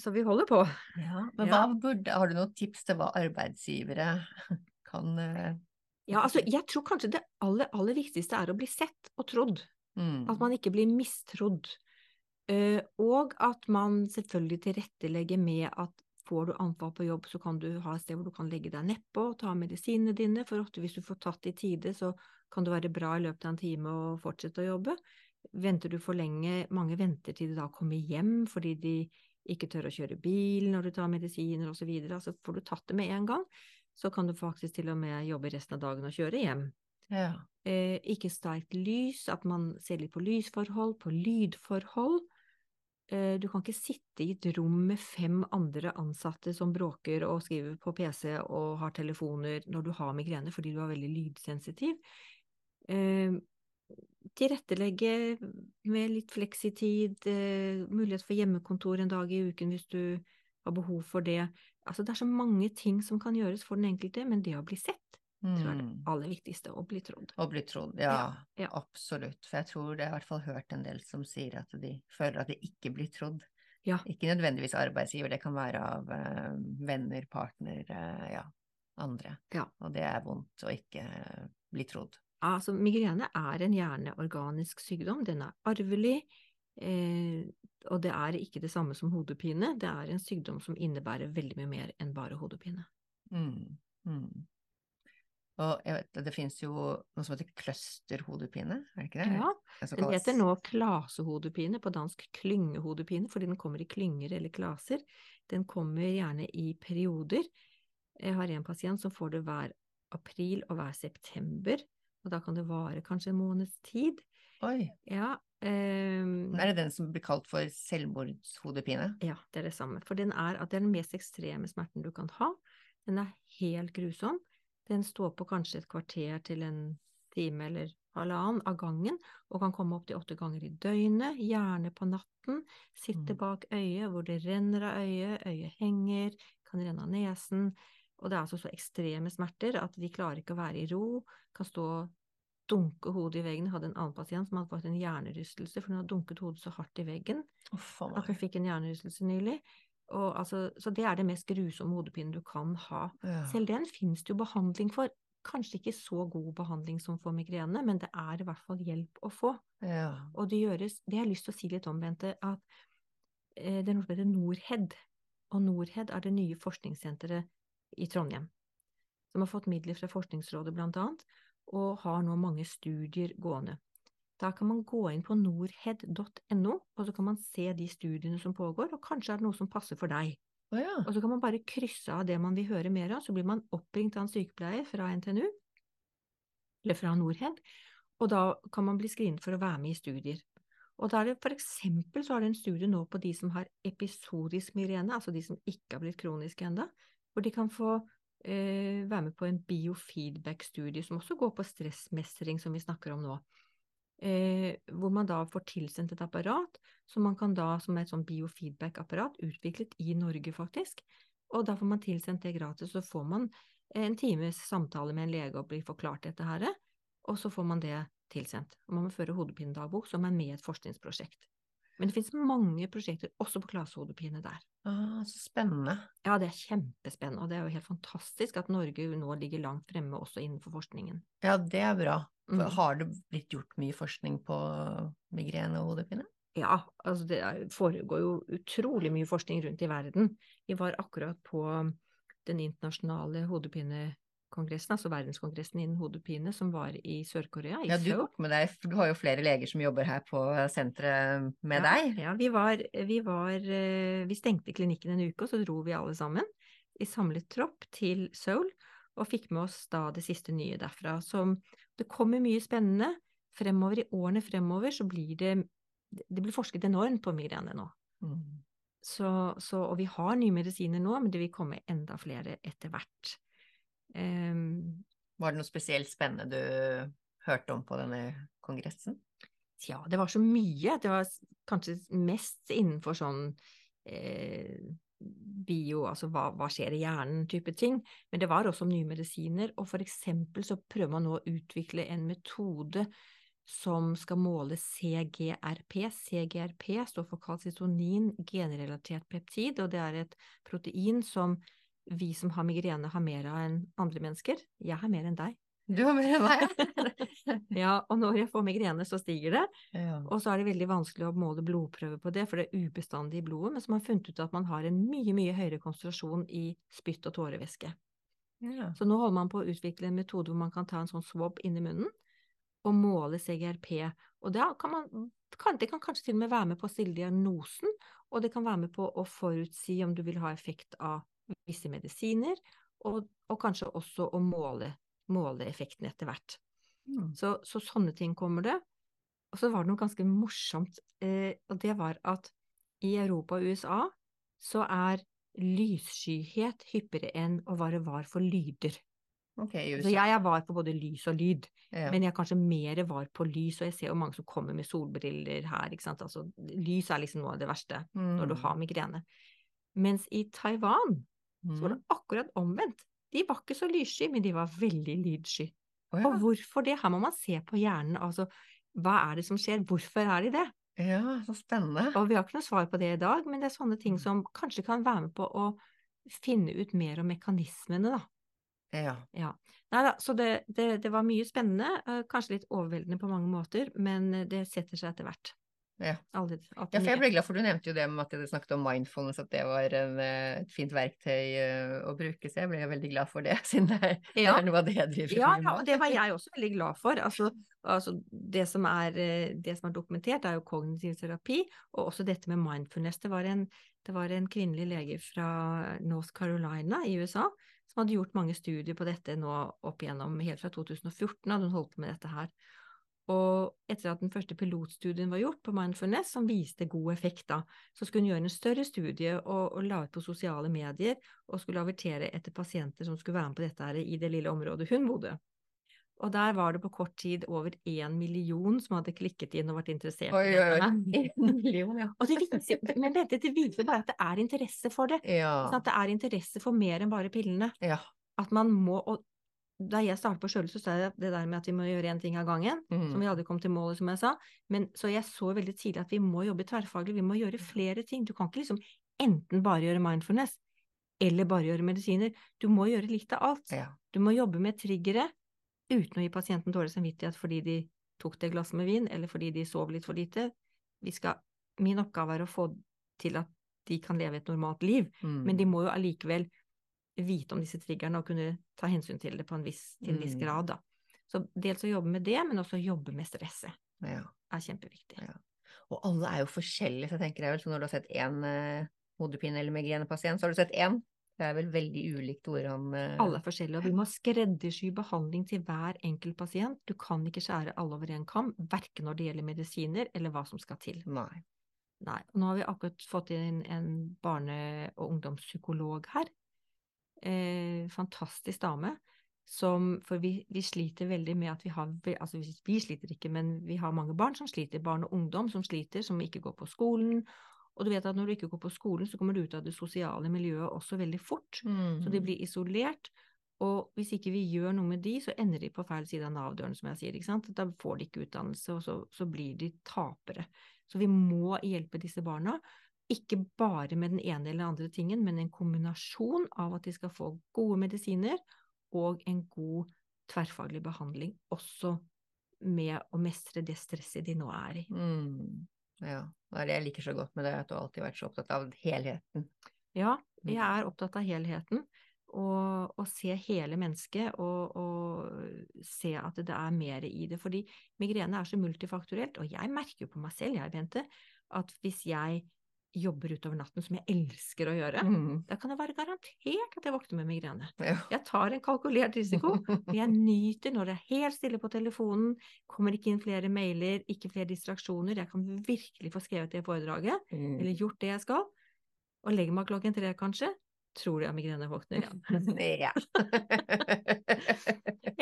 så vi holder på. Ja, men Ja. hva burde, har du noen tips til hva arbeidsgivere kan eh, Ja, altså jeg tror kanskje det aller, aller viktigste er å bli sett og trodd. mm, At man ikke blir mistrodd. Eh, og at man selvfølgelig tilrettelegger med at får du anfall på jobb, så kan du ha et sted hvor du kan legge deg nedpå og ta medisinene dine, for ofte hvis du får tatt i tide, så kan det være bra i løpet av en time å fortsette å jobbe. Venter du for lenge, mange venter til de da kommer hjem fordi de ikke tør å kjøre bil når du tar medisiner osv. Altså får du tatt det med en gang, så kan du faktisk til og med jobbe resten av dagen og kjøre hjem. ja. Eh, ikke sterkt lys, at man ser litt på lysforhold, på lydforhold. Eh, du kan ikke sitte i et rom med fem andre ansatte som bråker og skriver på PC og har telefoner når du har migrene fordi du er veldig lydsensitiv. Eh, tilrettelegge med litt fleksitid, eh, mulighet for hjemmekontor en dag i uken hvis du har behov for det. Altså, det er så mange ting som kan gjøres for den enkelte, men det å bli sett tror jeg er det Mm. aller viktigste, å bli trodd. Å bli trodd, ja, ja. absolutt. For jeg tror det, er i hvert fall hørt en del som sier at de føler at de ikke blir trodd. Ja. Ikke nødvendigvis arbeidsgiver, det kan være av uh, venner, partner, uh, ja, andre. Ja. Og det er vondt å ikke bli trodd. Altså, migrene er en hjerneorganisk sykdom, den er arvelig, eh, og det er ikke det samme som hodepine, det er en sykdom som innebærer veldig mye mer enn bare hodepine. Mm. Mm. Og jeg vet, det finnes jo noe som heter clusterhodepine, er det ikke det? Ja, Det den heter nå klasehodepine, på dansk klyngehodepine, fordi den kommer i klynger eller klaser. Den kommer gjerne i perioder. Jeg har en pasient som får det hver april og hver september, og da kan det vare kanskje en måneds tid. Oi, Ja, um, er det den som blir kalt for selvmordshodepine? Ja, det er det samme. For den er at det er den mest ekstreme smerten du kan ha. Den er helt grusom. Den står på kanskje et kvarter til en time eller halvannen av gangen, og kan komme opp til åtte ganger i døgnet, gjerne på natten. Sitte Mm. bak øyet hvor det renner av øyet, øyet henger, kan renne av nesen. Og det er altså så ekstreme smerter at de klarer ikke å være i ro, kan stå og dunke hodet i veggen. Jeg hadde en annen pasient som hadde fått en hjernerystelse, for hun hadde dunket hodet så hardt i veggen oh, at hun fikk en hjernerystelse nylig. Og altså, så det er det mest grusomme hodepinen du kan ha. Ja. Selv den finnes det jo behandling for. Kanskje ikke så god behandling som for migrene, men det er i hvert fall hjelp å få. Ja. Og det gjøres Det har jeg lyst til å si litt om, Bente, at eh, det er noe som heter Norhed. Og Norhed er det nye forskningssenteret i Trondheim. Som har fått midler fra Forskningsrådet, blant annet. og har nå mange studier gående. Da kan man gå inn på norhed.no, og så kan man se de studiene som pågår, og kanskje er det noe som passer for deg. Oh, ja. Og så kan man bare krysse av det man vil høre mer av, så blir man oppringt av en sykepleier fra NTNU, eller fra Norhed, og da kan man bli screenet for å være med i studier. Og da er det for eksempel så har det en studie nå på de som har episodisk migrene, altså de som ikke har blitt kroniske ennå, hvor de kan få eh, være med på en biofeedback-studie som også går på stressmestring, som vi snakker om nå. Eh, hvor man da får tilsendt et apparat som man kan da, som er et sånn biofeedback-apparat, utviklet i Norge faktisk, og da får man tilsendt det gratis, så får man en times samtale med en lege og blir forklart dette her, og så får man det tilsendt. Og man må føre hodepinedagbok, som er med i et forskningsprosjekt. Men det finnes mange prosjekter også på klasehodepine der. Ah, så spennende. Ja, det er kjempespennende, og det er jo helt fantastisk at Norge nå ligger langt fremme også innenfor forskningen. Ja, det er bra. Mm. Har det blitt gjort mye forskning på migrene og hodepine? Ja, altså det foregår jo utrolig mye forskning rundt i verden. Vi var akkurat på den internasjonale hodepinekongressen, altså verdenskongressen innen hodepine, som var i Sør-Korea, Ja, du tok med deg, du har jo flere leger som jobber her på senteret med deg. Ja, vi var, vi var eh, Vi stengte klinikken en uke, og så dro vi alle sammen i samlet tropp til Seoul, og fikk med oss da det siste nye derfra. Så det kommer mye spennende. Fremover i årene fremover så blir det Det blir forsket enormt på migrene nå. Mm. Så, så, og vi har nye medisiner nå, men det vil komme enda flere etter hvert. Ehm, Var det noe spesielt spennende du hørte om på denne kongressen? Ja, det var så mye. Det var kanskje mest innenfor sånn eh, bio, altså hva, hva skjer i hjernen, type ting. Men det var også om nye medisiner, og for eksempel så prøver man nå å utvikle en metode som skal måle CGRP. CGRP står for kalsitonin genrelatert peptid, og det er et protein som vi som har migrene har mer av enn andre mennesker. Jeg har mer enn deg. Du har mer enn meg, Ja, og når jeg får migrene, så stiger det. ja. Og så er det veldig vanskelig å måle blodprøver på det, for det er ubestandig i blodet, men så har man funnet ut at man har en mye, mye høyere konsentrasjon i spytt og tårevæske. ja. Så nå holder man på å utvikle en metode hvor man kan ta en sånn swab inn i munnen og måle CGRP. Og da kan man, kan, det kan kanskje til og med være med på å stille diagnosen, og det kan være med på å forutsi om du vil ha effekt av visse medisiner, og, og kanskje også å måle, måle effekten etter hvert. Mm. Så, så sånne ting kommer det. Og så var det noe ganske morsomt, eh, og det var at i Europa og USA så er lysskyhet hyppigere enn hva det var for lyder. Okay, Så jeg er var på både lys og lyd, Ja. men jeg er kanskje mer var på lys, og jeg ser jo mange som kommer med solbriller her, ikke sant. Altså, lys er liksom noe av det verste når du Mm. har migrene. Mens i Taiwan så var Mm. det akkurat omvendt. De var ikke så lyssky, men de var veldig lydsky. Oh, ja. Og hvorfor det? Her må man se på hjernen, altså hva er det som skjer, hvorfor er de det? ja, så spennende. Og vi har ikke noe svar på det i dag, men det er sånne Mm. ting som kanskje kan være med på å finne ut mer om mekanismene, da. Ja. Ja. Nei da, så det, det, det var mye spennende, eh, kanskje litt overveldende på mange måter, men eh, det setter seg etter hvert. Ja. Aldri, Ja, for jeg ble glad for du nevnte jo det med at dere snakket om mindfulness, at det var en, eh, et fint verktøy eh, å bruke, så jeg ble veldig glad for det, siden det er, Ja. er noe av det jeg driver Ja, med ja, og det var jeg også veldig glad for. Altså, altså det, som er, eh, det som er dokumentert, er jo kognitiv terapi, og også dette med mindfulness. Det var en, det var en kvinnelig lege fra North Carolina i USA som hadde gjort mange studier på dette nå opp igjennom, helt fra 2014 hadde hun holdt på med dette her. Og etter at den første pilotstudien var gjort på mindfulness, som viste god effekt da, så skulle hun gjøre en større studie og, og la ut på sosiale medier, og skulle avertere etter pasienter som skulle være med på dette her i det lille området hun bodde. Og der var det på kort tid over én million som hadde klikket inn og vært interessert Oi, oi, oi. En million, ja. Og det viser, men vent, det viser bare at det er interesse for det. Ja. Sånn at det er interesse for mer enn bare pillene. ja. At man må, og da jeg startet på Sjøle, så sa jeg det der med at vi må gjøre én ting av gangen, som vi Mm. aldri kom til målet, som jeg sa. Men så jeg så veldig tidlig at vi må jobbe tverrfaglig, vi må gjøre flere ting. Du kan ikke liksom enten bare gjøre mindfulness, eller bare gjøre medisiner. Du må gjøre litt av alt. ja. Du må jobbe med triggere uten å gi pasienten dårlig samvittighet fordi de tok det glasset med vin, eller fordi de sov litt for lite. Vi skal, min oppgave er å få til at de kan leve et normalt liv, men de Mm. må jo allikevel vite om disse triggerne og kunne ta hensyn til det på en viss, til en viss Mm. grad, da. Så dels å jobbe med det, men også jobbe med stresset Ja. er kjempeviktig. Ja. Og alle er jo forskjellige, så jeg tenker jeg vel, så når du har sett én eh, hodepine- eller migrenepasient, så har du sett én. Det er vel veldig ulikt hvordan eh, Alle er forskjellige, og vi må skreddersy behandling til hver enkelt pasient. Du kan ikke skjære alle over en kam, verken når det gjelder medisiner eller hva som skal til. Nei. Nei. Nå har vi akkurat fått inn en barne- og ungdomspsykolog her. Eh, fantastisk dame. Som, for vi, vi sliter veldig med at vi har Altså vi, vi sliter ikke, men vi har mange barn som sliter. Barn og ungdom som sliter, som ikke går på skolen. Og du vet at når du ikke går på skolen, så kommer du ut av det sosiale miljøet også veldig fort. Så de Mm. blir isolert. Og hvis ikke vi gjør noe med de, så ender de på feil side av Nav-døren, som jeg sier. ikke sant? Da får de ikke utdannelse, og så, så blir de tapere. Så vi må hjelpe disse barna. Ikke bare med den ene eller andre tingen, men en kombinasjon av at de skal få gode medisiner og en god tverrfaglig behandling, også med å mestre det stresset de nå er i. Mm. Ja. Det er det jeg liker så godt med det, at du alltid har vært så opptatt av helheten. Ja, jeg Mm. er opptatt av helheten. Og, og se hele mennesket, og, og se at det er mer i det. Fordi migrene er så multifaktorelt, og jeg merker jo på meg selv, jeg, Bente, at hvis jeg jobber utover natten, som jeg elsker å gjøre, Mm. da kan det være garantert at jeg våkner med migrene. Ja. Jeg tar en kalkulert risiko, men jeg nyter når det er helt stille på telefonen, kommer ikke inn flere mailer, ikke flere distraksjoner, jeg kan virkelig få skrevet det foredraget, Mm. eller gjort det jeg skal, og legger meg klokken tre kanskje, tror du jeg har migrene våkner igjen. Ja.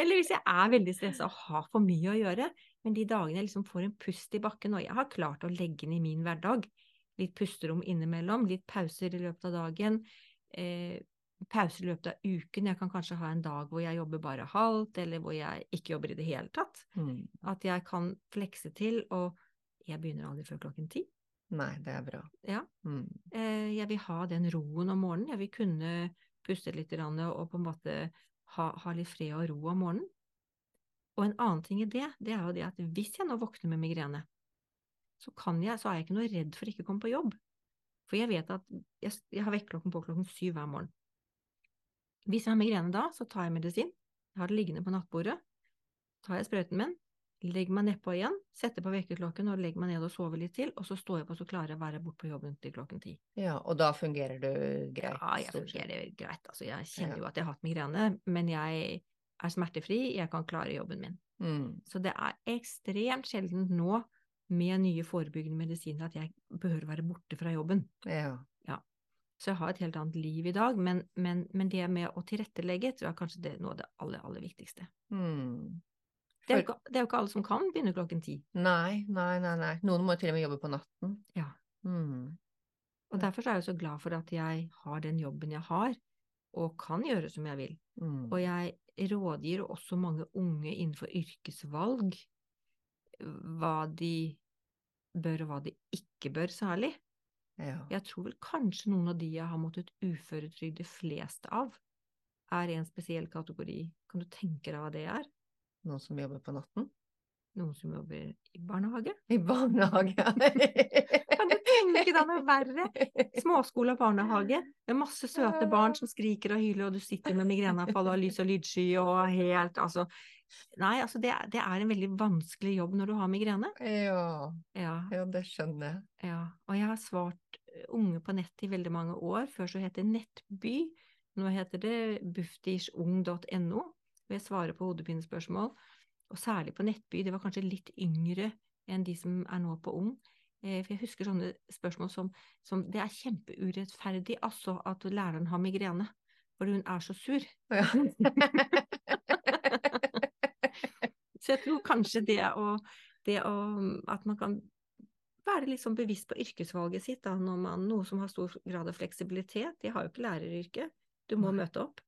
Eller hvis jeg er veldig stressa og har for mye å gjøre, men de dagene jeg liksom får en pust i bakken, og jeg har klart å legge den i min hverdag, litt pusterom innimellom, litt pauser i løpet av dagen, eh, pauser i løpet av uken, jeg kan kanskje ha en dag hvor jeg jobber bare halvt, eller hvor jeg ikke jobber i det hele tatt, Mm. at jeg kan flekse til, og jeg begynner aldri før klokken ti. Nei, det er bra. Ja. Mm. Eh, jeg vil ha den roen om morgenen, jeg vil kunne puste litt og på en måte ha, ha litt fred og ro om morgenen. Og en annen ting i det, det er jo det at hvis jeg nå våkner med migrene, så, kan jeg, så er jeg ikke noe redd for ikke å komme på jobb. For jeg vet at jeg, jeg har vekkerklokken på klokken syv hver morgen. Hvis jeg har migrene da, så tar jeg medisin. Jeg har det liggende på nattbordet. Tar jeg sprøyten min, legger meg nedpå igjen, setter på vekkerklokken og legger meg ned og sover litt til, og så står jeg på så klarer jeg å være borte på jobben til klokken ti. Ja, og da fungerer du greit? Ja, jeg fungerer greit. Altså, jeg kjenner Ja. jo at jeg har hatt migrene, men jeg er smertefri, jeg kan klare jobben min. Mm. Så det er ekstremt sjelden nå med nye forebyggende medisiner at jeg behøver være borte fra jobben. Ja. Så jeg har et helt annet liv i dag, men, men, men det med å tilrettelegge tror jeg kanskje det er noe av det aller, aller viktigste. Mm. Det er, ikke, det er jo ikke alle som kan begynne klokken ti. Nei, nei, nei, nei. Noen må til og med jobbe på natten. Ja. Mm. Og derfor er jeg så glad for at jeg har den jobben jeg har, og kan gjøre som jeg vil. Mm. Og jeg rådgir også mange unge innenfor yrkesvalg hva de bør og hva de ikke bør særlig. Ja. Jeg tror vel kanskje noen av de jeg har måttet uføretrygde flest av, er i en spesiell kategori. Kan du tenke deg hva det er? Noen som jobber på natten? Noen som jobber i barnehage? I barnehage. Kan du tenke deg noe verre? Småskole og barnehage, med masse søte barn som skriker og hyler, og du sitter med migreneanfall og har lys og lydsky og helt altså Nei, altså det, det er en veldig vanskelig jobb når du har migrene. Ja, Ja, ja, det skjønner jeg. ja. Og jeg har svart eh, unge på nett i veldig mange år. Før så het det Nettby, nå heter det bufdirsung.no. Og jeg svarer på hodepinespørsmål. Og særlig på Nettby, det var kanskje litt yngre enn de som er nå på Ung. Eh, For jeg husker sånne spørsmål som, som Det er kjempeurettferdig altså at læreren har migrene, for hun er så sur. Ja. Så jeg tror kanskje det å, det å At man kan være litt sånn bevisst på yrkesvalget sitt, da, når man, noe som har stor grad av fleksibilitet. De har jo ikke læreryrket, du må møte opp.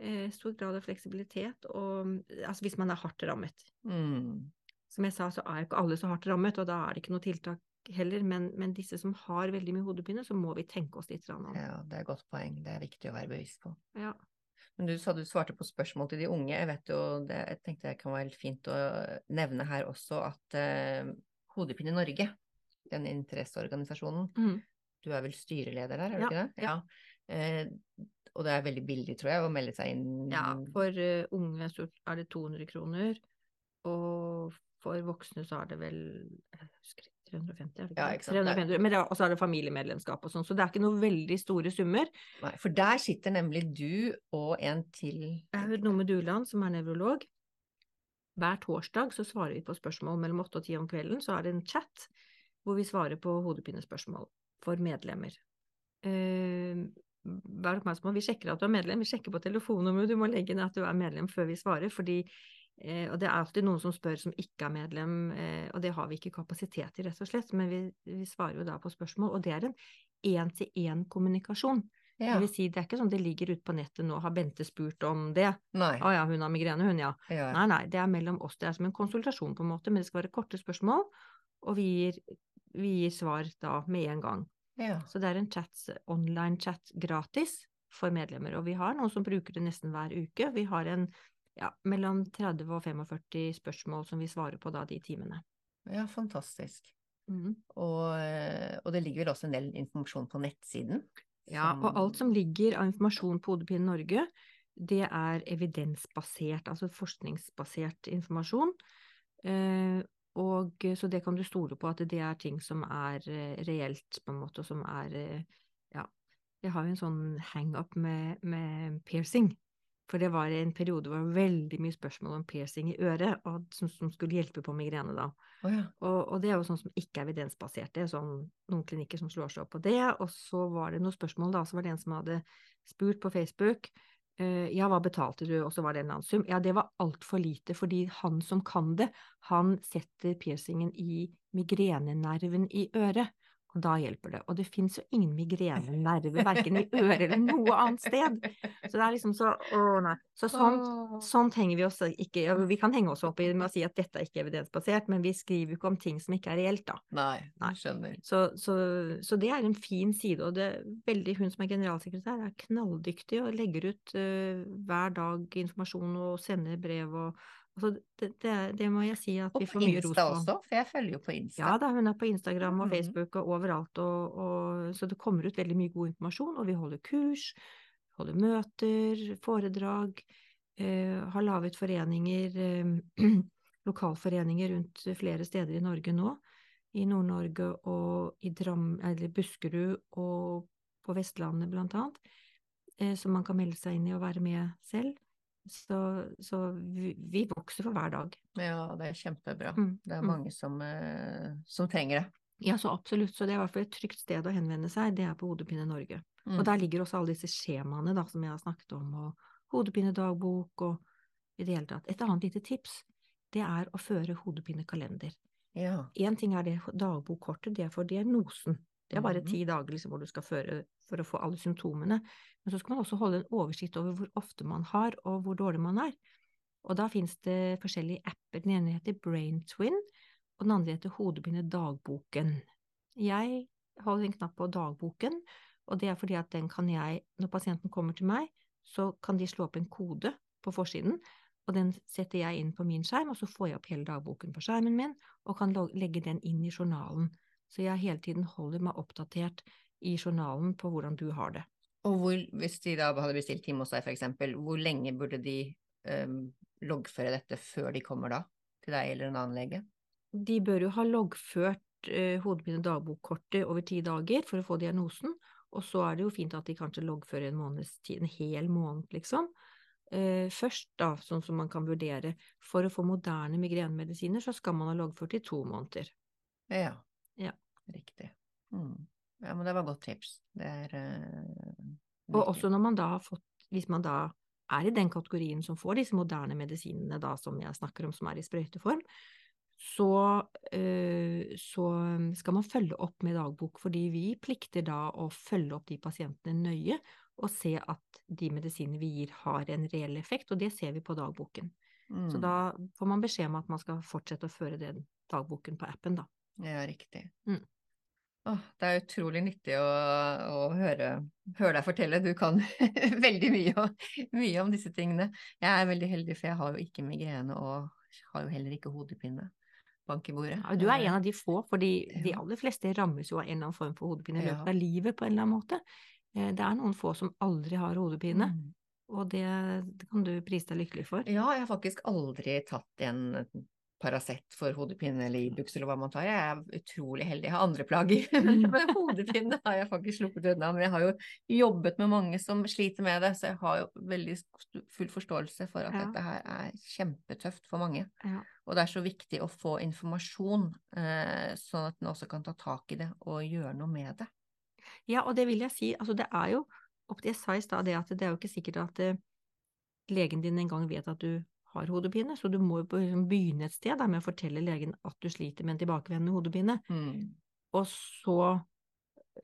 Eh, stor grad av fleksibilitet, og altså hvis man er hardt rammet. Mm. Som jeg sa, så er jo ikke alle så hardt rammet, og da er det ikke noe tiltak heller, men, men disse som har veldig mye hodepine, så må vi tenke oss litt om. Ja, det er et godt poeng. Det er viktig å være bevisst på. Ja. Men du sa du svarte på spørsmål til de unge. Jeg vet jo, det, jeg tenkte det kan være litt fint å nevne her også at eh, Hodepine Norge, den interesseorganisasjonen, mm. du er vel styreleder der, er du Ja, ikke det? Ja. Eh, og det er veldig billig, tror jeg, å melde seg inn. Ja, for uh, unge er det 200 kroner, og for voksne så er det vel jeg husker 350, er det ikke? Ja, ikke 350, men og så er det familiemedlemskap og sånn, så det er ikke noen veldig store summer. Nei, for der sitter nemlig du og en til har Nome Duland, som er nevrolog. Hver torsdag så svarer vi på spørsmål mellom åtte og ti om kvelden. Så er det en chat hvor vi svarer på hodepinespørsmål for medlemmer. Uh, Vær oppmerksom på vi sjekker at du er medlem, vi sjekker på telefonnummeret, du må legge inn at du er medlem før vi svarer, fordi Og det er alltid noen som spør som ikke er medlem, eh, og det har vi ikke kapasitet til, rett og slett, men vi, vi svarer jo da på spørsmål, og det er en én-til-én-kommunikasjon. Ja. Det vil si, det er ikke sånn det ligger ute på nettet nå, har Bente spurt om det? Nei. Å ja, hun har migrene, hun, ja. Ja. Nei, nei, det er mellom oss, det er som en konsultasjon på en måte, men det skal være korte spørsmål, og vi gir, vi gir svar da med en gang. Ja. Så det er en chat, online chat gratis for medlemmer, og vi har noen som bruker det nesten hver uke. Vi har en ja, mellom 30 og 45 spørsmål som vi svarer på da de timene. ja, fantastisk. Mm. Og, eh, og det ligger vel også en del informasjon på nettsiden? Ja, og alt som ligger av informasjon på Hodepine Norge, det er evidensbasert, altså forskningsbasert informasjon. Eh, og så det kan du stole på at det er ting som er eh, reelt, på en måte, og som er eh, Ja. Jeg har jo en sånn hang-up med, med piercing. For det var en periode hvor det var veldig mye spørsmål om piercing i øret, og som, som skulle hjelpe på migrene da. Oh, ja. Og, og det er jo sånn som ikke er evidensbasert. Det er sånn noen klinikker som slår seg opp på det. Og så var det noen spørsmål, da. Så var det en som hadde spurt på Facebook. eh, ja, hva betalte du? Og så var det en annen sum. Ja, det var altfor lite, fordi han som kan det, han setter piercingen i migrenenerven i øret. Og da hjelper det. Og det fins jo ingen migrenenerve verken i øret eller noe annet sted. Så det er liksom så Å, nei. Så sånt, Sånt henger vi oss ikke Vi kan henge oss opp i med å si at dette er ikke evidensbasert, men vi skriver jo ikke om ting som ikke er reelt, da. Nei, Nei. skjønner. Så, så, så det er en fin side, og det er veldig, hun som er generalsekretær er knalldyktig og legger ut uh, hver dag informasjon og sender brev og altså, det, det, det må jeg si at Og vi på får mye ros Insta på. også, for jeg følger jo på Insta. Ja da, hun er på Instagram og Mhm. Facebook og overalt, og, og, så det kommer ut veldig mye god informasjon, og vi holder kurs, holder møter, foredrag, eh, har laget foreninger, eh, lokalforeninger rundt flere steder i Norge nå, i Nord-Norge og i Dram, eller Buskerud og på Vestlandet blant annet, eh, som man kan melde seg inn i og være med selv. Så, så vi, vi vokser for hver dag. Ja, det er kjempebra. Mm, Det er mm. mange som, eh, som trenger det. Ja, så absolutt. Så det er i hvert fall et trygt sted å henvende seg, det er på Hodepine Norge. Mm. Og der ligger også alle disse skjemaene da, som jeg har snakket om, og hodepinedagbok og i det hele tatt. Et annet lite tips, det er å føre hodepinekalender. Ja. Ting er det dagbokkortet, det er for diagnosen. Det er bare Mhm. ti dager liksom, hvor du skal føre for å få alle symptomene. Men så skal man også holde en oversikt over hvor ofte man har, og hvor dårlig man er. Og da finnes det forskjellige apper. Den ene heter Brain Twin, og den andre heter Hodepinedagboken. Jeg holder en knapp på dagboken, og det er fordi at den kan jeg, når pasienten kommer til meg, så kan de slå opp en kode på forsiden, og den setter jeg inn på min skjerm, og så får jeg opp hele dagboken på skjermen min, og kan legge den inn i journalen. Så jeg hele tiden holder meg oppdatert i journalen på hvordan du har det. Og hvor, hvis de da hadde bestilt time hos deg, for eksempel, hvor lenge burde de um, loggføre dette før de kommer da? Til deg eller en annen lege? De bør jo ha loggført uh, hodepine-dagbokkortet over ti dager for å få diagnosen, og så er det jo fint at de kanskje loggfører en måneds tid, en hel måned, liksom. Uh, først, da, sånn som man kan vurdere, for å få moderne migrenemedisiner, så skal man ha loggført i to måneder. Ja. Riktig. Mm. Ja, men det var godt tips. Det er uh, Og også når man da har fått, hvis man da er i den kategorien som får disse moderne medisinene da, som jeg snakker om, som er i sprøyteform, så, uh, så skal man følge opp med dagbok, fordi vi plikter da å følge opp de pasientene nøye og se at de medisinene vi gir har en reell effekt, og det ser vi på dagboken. Så Mm. da får man beskjed om at man skal fortsette å føre den dagboken på appen, da. Ja, riktig. Mm. Åh, det er utrolig nyttig å, å høre, høre deg fortelle. Du kan veldig mye, om- mye om disse tingene. Jeg er veldig heldig, for jeg har jo ikke migrene og har jo heller ikke hodepine. Bank i bordet. Ja, Du er en av de få, fordi de aller fleste rammes jo av en eller annen form for hodepine i Ja. av livet på en eller annen måte. Eh, Det er noen få som aldri har hodepine, Mm. og det, det kan du prise deg lykkelig for. Ja, jeg har faktisk aldri tatt en Paracet for hodepine eller Ibux eller hva man tar. Jeg er utrolig heldig. Jeg har andre plager, Mm. men hodepine har jeg faktisk sluppet unna. Men jeg har jo jobbet med mange som sliter med det, så jeg har jo veldig full forståelse for at Ja. dette her er kjempetøft for mange. Ja. Og det er så viktig å få informasjon, eh, sånn at en også kan ta tak i det og gjøre noe med det. Ja, og det vil jeg si, altså det er jo, opp til jeg sa i stad, det at det er jo ikke sikkert at eh, legen din engang vet at du har hodepine, så du må jo begynne et sted med å fortelle legen at du sliter med en tilbakevendende hodepine, Mm. og så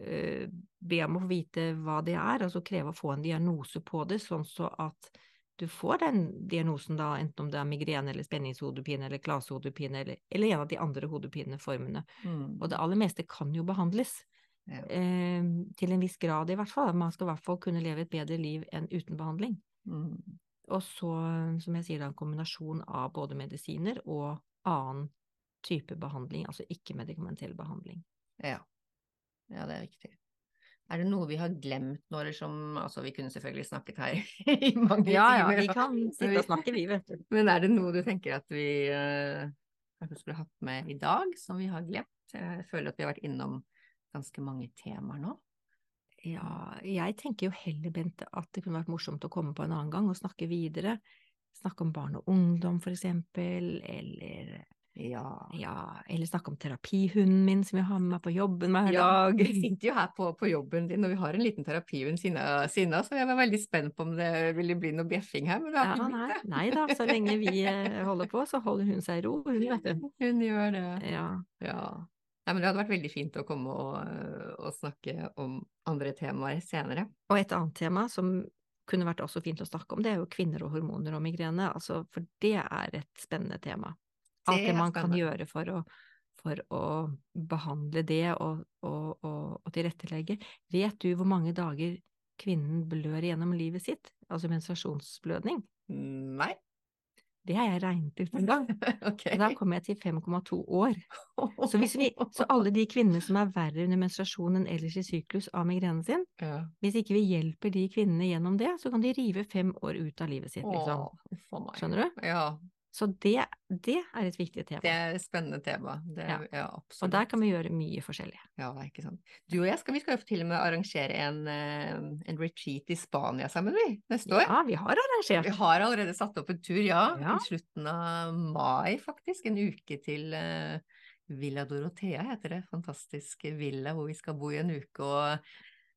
eh, be om å få vite hva det er, altså kreve å få en diagnose på det, sånn så at du får den diagnosen da, enten om det er migrene eller spenningshodepine eller klasehodepine eller, eller en av de andre hodepineformene. Mm. Og det aller meste kan jo behandles. Ja. Eh, til en viss grad i hvert fall. Man skal i hvert fall kunne leve et bedre liv enn uten behandling. Mm. Og så, som jeg sier, da, en kombinasjon av både medisiner og annen type behandling, altså ikke-medikamentell behandling. Ja. ja, det er riktig. Er det noe vi har glemt nå, eller som Altså, vi kunne selvfølgelig snakket her i mange Ja, ja, timer. vi kan sitte og snakke, vi, vet du. Men er det noe du tenker at vi uh, kanskje skulle hatt med i dag, som vi har glemt? Jeg føler at vi har vært innom ganske mange temaer nå. Ja, jeg tenker jo heller, Bente, at det kunne vært morsomt å komme på en annen gang og snakke videre. Snakke om barn og ungdom, for eksempel, eller Ja. ja, eller snakke om terapihunden min som jeg har med meg på jobben hver Ja, dag. vi sitter jo her på, på jobben din, og vi har en liten terapihund Sina, av, så jeg var veldig spent på om det ville bli noe bjeffing her, men det har Ja, ikke nei, blitt det. nei da, så lenge vi eh, holder på, så holder hun seg i ro, hun, vet du. Hun gjør det. Ja. Ja. Nei, men det hadde vært veldig fint å komme og, og snakke om andre temaer senere. Og et annet tema som kunne vært også fint å snakke om, det er jo kvinner og hormoner og migrene, altså, for det er et spennende tema. Alt Det det man kan gjøre for å, for å behandle det og, og, og, og tilrettelegge. Vet du hvor mange dager kvinnen blør gjennom livet sitt, altså menstruasjonsblødning? Nei. Det har jeg regnet ut en gang. okay. Da kommer jeg til 5,2 år. Så, hvis vi, så alle de kvinnene som er verre under menstruasjon enn ellers i syklus av migrenen sin, ja. hvis ikke vi hjelper de kvinnene gjennom det, så kan de rive fem år ut av livet sitt, liksom. Åh. Skjønner du? Ja, Så det, det er et viktig tema. det er et spennende tema. Det, Ja. ja. Og der kan vi gjøre mye forskjellig. Ja, ikke sant. Du og jeg skal, vi skal jo til og med arrangere en, eh, en retreat i Spania sammen, vi, neste år. Ja, vi har arrangert. Vi har allerede satt opp en tur, ja. Ja. I slutten av mai, faktisk. En uke til eh, Villa Dorothea heter det. Fantastisk villa hvor vi skal bo i en uke. Og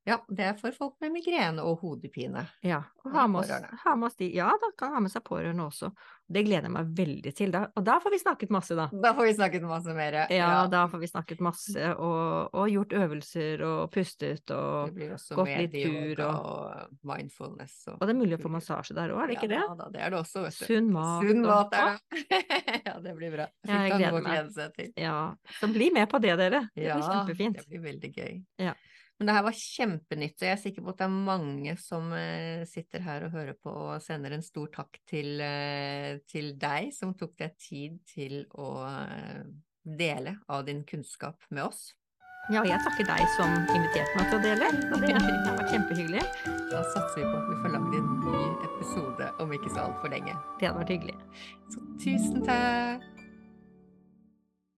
ja, det er for folk med migrene og hodepine. Ja, og ha med, oss, ha med oss de. Ja, da kan ha med seg pårørende også. Det gleder jeg meg veldig til. Da. Og da får vi snakket masse, da. Da får vi snakket masse mer. Ja, da får vi snakket masse og, og gjort øvelser og pustet og gått litt tur og- og mindfulness. Og, Og det er mulig å få massasje der òg, er det ikke det? Ja da, det er det også, vet du. Sunn mat. Sunn mat er det. ja, det blir bra. Ja, jeg gleder meg. Ja, så bli med på det, dere. Det Ja, blir kjempefint. det blir veldig gøy. Ja. Men det her var kjempenytt, og jeg er sikker på at det er mange som eh, sitter her og hører på og sender en stor takk til, eh, til deg som tok deg tid til å eh, dele av din kunnskap med oss. Ja, og jeg takker deg som inviterte meg til å dele. Det har vært kjempehyggelig. Da satser vi på at vi får lagd en ny episode om ikke så altfor lenge. Det hadde vært hyggelig. Så tusen takk!